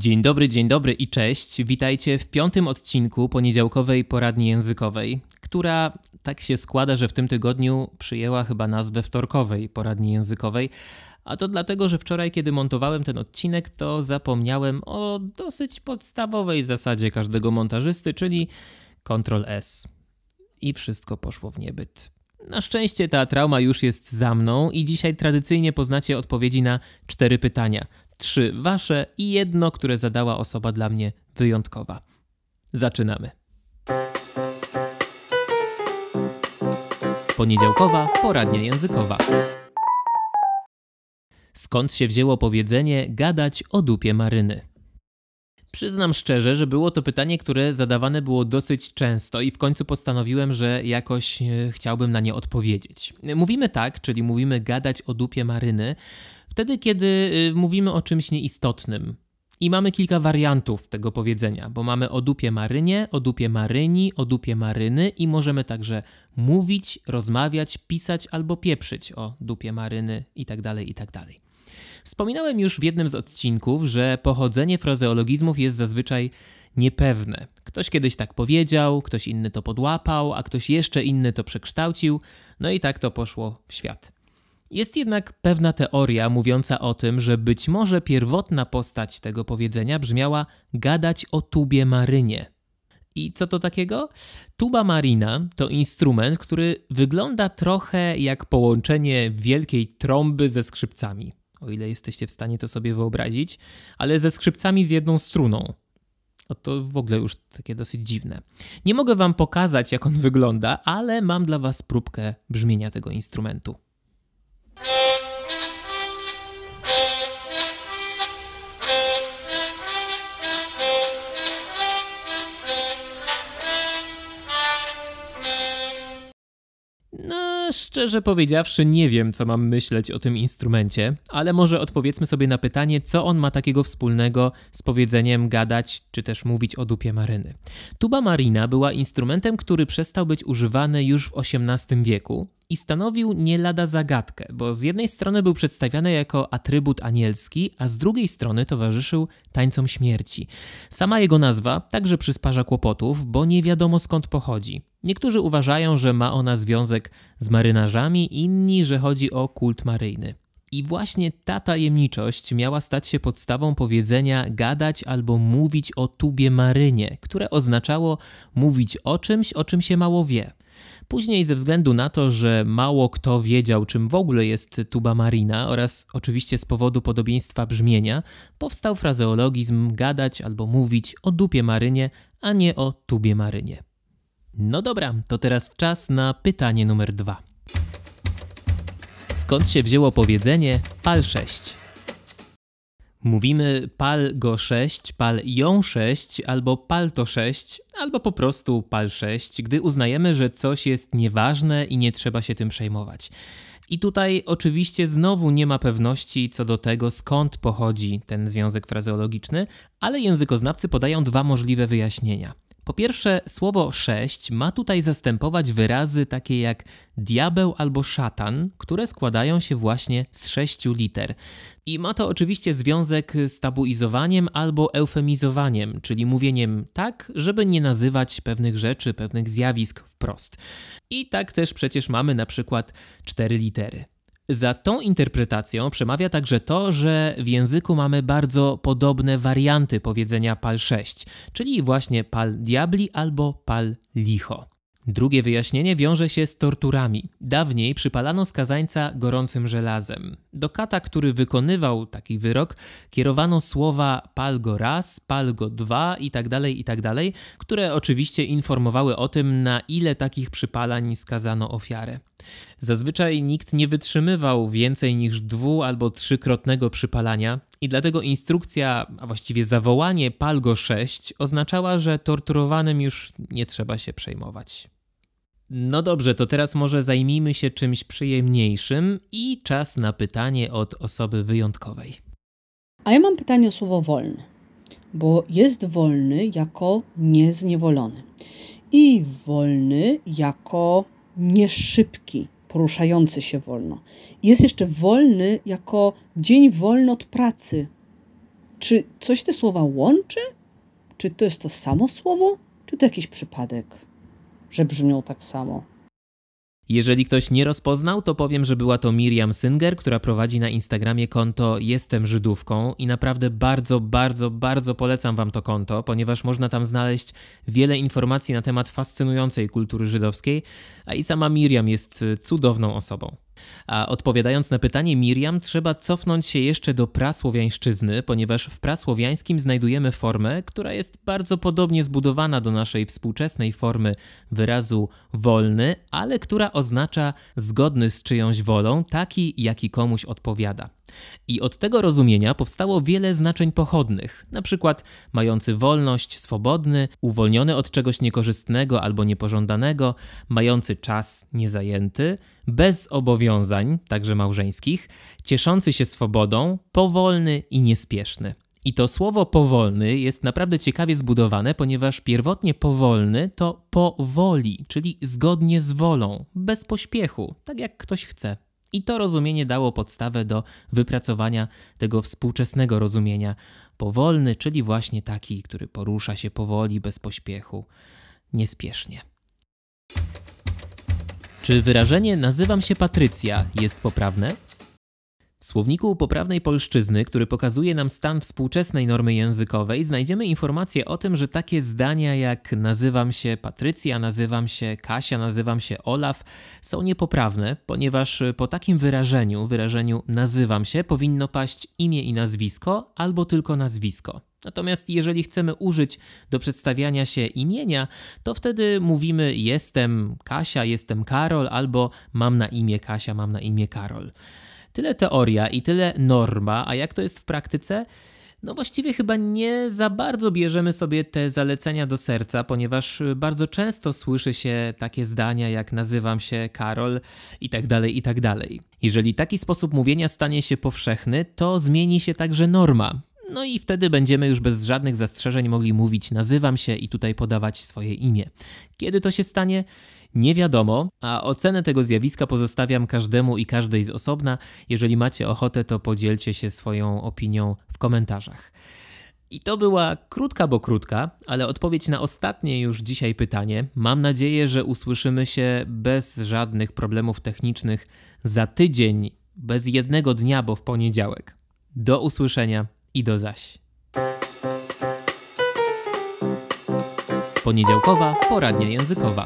Dzień dobry, dzień dobry i cześć. Witajcie w piątym odcinku poniedziałkowej poradni językowej, która tak się składa, że w tym tygodniu przyjęła chyba nazwę wtorkowej poradni językowej. A to dlatego, że wczoraj, kiedy montowałem ten odcinek, to zapomniałem o dosyć podstawowej zasadzie każdego montażysty, czyli Ctrl S. I wszystko poszło w niebyt. Na szczęście ta trauma już jest za mną i dzisiaj tradycyjnie poznacie odpowiedzi na cztery pytania trzy wasze i jedno, które zadała osoba dla mnie wyjątkowa. Zaczynamy. Poniedziałkowa poradnia językowa. Skąd się wzięło powiedzenie gadać o dupie maryny? Przyznam szczerze, że było to pytanie, które zadawane było dosyć często i w końcu postanowiłem, że jakoś e, chciałbym na nie odpowiedzieć. Mówimy tak, czyli mówimy gadać o dupie maryny, wtedy kiedy y, mówimy o czymś nieistotnym. I mamy kilka wariantów tego powiedzenia, bo mamy o dupie marynie, o dupie maryni, o dupie maryny i możemy także mówić, rozmawiać, pisać albo pieprzyć o dupie maryny itd., tak itd. Tak Wspominałem już w jednym z odcinków, że pochodzenie frazeologizmów jest zazwyczaj niepewne. Ktoś kiedyś tak powiedział, ktoś inny to podłapał, a ktoś jeszcze inny to przekształcił, no i tak to poszło w świat. Jest jednak pewna teoria mówiąca o tym, że być może pierwotna postać tego powiedzenia brzmiała gadać o tubie marynie. I co to takiego? Tuba marina to instrument, który wygląda trochę jak połączenie wielkiej trąby ze skrzypcami. O ile jesteście w stanie to sobie wyobrazić, ale ze skrzypcami z jedną struną. No to w ogóle już takie dosyć dziwne. Nie mogę wam pokazać, jak on wygląda, ale mam dla was próbkę brzmienia tego instrumentu. Szczerze powiedziawszy, nie wiem, co mam myśleć o tym instrumencie, ale może odpowiedzmy sobie na pytanie, co on ma takiego wspólnego z powiedzeniem gadać czy też mówić o dupie maryny. Tuba marina była instrumentem, który przestał być używany już w XVIII wieku i stanowił nie lada zagadkę, bo z jednej strony był przedstawiany jako atrybut anielski, a z drugiej strony towarzyszył tańcom śmierci. Sama jego nazwa także przysparza kłopotów, bo nie wiadomo skąd pochodzi. Niektórzy uważają, że ma ona związek z marynarzami, inni, że chodzi o kult maryjny. I właśnie ta tajemniczość miała stać się podstawą powiedzenia gadać albo mówić o tubie marynie, które oznaczało mówić o czymś, o czym się mało wie. Później, ze względu na to, że mało kto wiedział, czym w ogóle jest tuba marina, oraz oczywiście z powodu podobieństwa brzmienia, powstał frazeologizm gadać albo mówić o dupie marynie, a nie o tubie marynie. No dobra, to teraz czas na pytanie numer dwa. Skąd się wzięło powiedzenie pal 6? Mówimy pal go 6, pal ją 6, albo pal to 6, albo po prostu pal 6, gdy uznajemy, że coś jest nieważne i nie trzeba się tym przejmować. I tutaj oczywiście znowu nie ma pewności co do tego, skąd pochodzi ten związek frazeologiczny, ale językoznawcy podają dwa możliwe wyjaśnienia. Po pierwsze, słowo sześć ma tutaj zastępować wyrazy takie jak diabeł albo szatan, które składają się właśnie z sześciu liter. I ma to oczywiście związek z tabuizowaniem albo eufemizowaniem, czyli mówieniem tak, żeby nie nazywać pewnych rzeczy, pewnych zjawisk wprost. I tak też przecież mamy na przykład cztery litery. Za tą interpretacją przemawia także to, że w języku mamy bardzo podobne warianty powiedzenia pal 6, czyli właśnie pal diabli albo pal licho. Drugie wyjaśnienie wiąże się z torturami. Dawniej przypalano skazańca gorącym żelazem. Do kata, który wykonywał taki wyrok, kierowano słowa pal go raz, pal go dwa itd., tak itd., tak które oczywiście informowały o tym, na ile takich przypalań skazano ofiarę. Zazwyczaj nikt nie wytrzymywał więcej niż dwu albo trzykrotnego przypalania i dlatego instrukcja, a właściwie zawołanie Palgo 6 oznaczała, że torturowanym już nie trzeba się przejmować. No dobrze, to teraz może zajmijmy się czymś przyjemniejszym i czas na pytanie od osoby wyjątkowej. A ja mam pytanie o słowo wolny, bo jest wolny jako niezniewolony i wolny jako nieszybki, poruszający się wolno. Jest jeszcze wolny jako dzień wolny od pracy. Czy coś te słowa łączy? Czy to jest to samo słowo? Czy to jakiś przypadek, że brzmią tak samo? Jeżeli ktoś nie rozpoznał, to powiem, że była to Miriam Singer, która prowadzi na Instagramie konto Jestem Żydówką i naprawdę bardzo, bardzo, bardzo polecam Wam to konto, ponieważ można tam znaleźć wiele informacji na temat fascynującej kultury żydowskiej, a i sama Miriam jest cudowną osobą. A odpowiadając na pytanie Miriam, trzeba cofnąć się jeszcze do prasłowiańszczyzny, ponieważ w prasłowiańskim znajdujemy formę, która jest bardzo podobnie zbudowana do naszej współczesnej formy wyrazu wolny, ale która oznacza zgodny z czyjąś wolą, taki jaki komuś odpowiada. I od tego rozumienia powstało wiele znaczeń pochodnych, na przykład mający wolność, swobodny, uwolniony od czegoś niekorzystnego albo niepożądanego, mający czas niezajęty, bez obowiązań, także małżeńskich, cieszący się swobodą, powolny i niespieszny. I to słowo powolny jest naprawdę ciekawie zbudowane, ponieważ pierwotnie powolny to powoli, czyli zgodnie z wolą, bez pośpiechu, tak jak ktoś chce. I to rozumienie dało podstawę do wypracowania tego współczesnego rozumienia. Powolny, czyli właśnie taki, który porusza się powoli, bez pośpiechu, niespiesznie. Czy wyrażenie nazywam się Patrycja jest poprawne? W słowniku poprawnej polszczyzny, który pokazuje nam stan współczesnej normy językowej, znajdziemy informację o tym, że takie zdania jak nazywam się Patrycja, nazywam się Kasia, nazywam się Olaf są niepoprawne, ponieważ po takim wyrażeniu, wyrażeniu nazywam się, powinno paść imię i nazwisko albo tylko nazwisko. Natomiast jeżeli chcemy użyć do przedstawiania się imienia, to wtedy mówimy jestem Kasia, jestem Karol albo mam na imię Kasia, mam na imię Karol. Tyle teoria i tyle norma, a jak to jest w praktyce? No właściwie chyba nie za bardzo bierzemy sobie te zalecenia do serca, ponieważ bardzo często słyszy się takie zdania jak nazywam się Karol i tak dalej, i tak dalej. Jeżeli taki sposób mówienia stanie się powszechny, to zmieni się także norma. No i wtedy będziemy już bez żadnych zastrzeżeń mogli mówić nazywam się i tutaj podawać swoje imię. Kiedy to się stanie? Nie wiadomo, a ocenę tego zjawiska pozostawiam każdemu i każdej z osobna. Jeżeli macie ochotę, to podzielcie się swoją opinią w komentarzach. I to była krótka, bo krótka, ale odpowiedź na ostatnie już dzisiaj pytanie. Mam nadzieję, że usłyszymy się bez żadnych problemów technicznych za tydzień, bez jednego dnia, bo w poniedziałek. Do usłyszenia i do zaś. Poniedziałkowa poradnia językowa.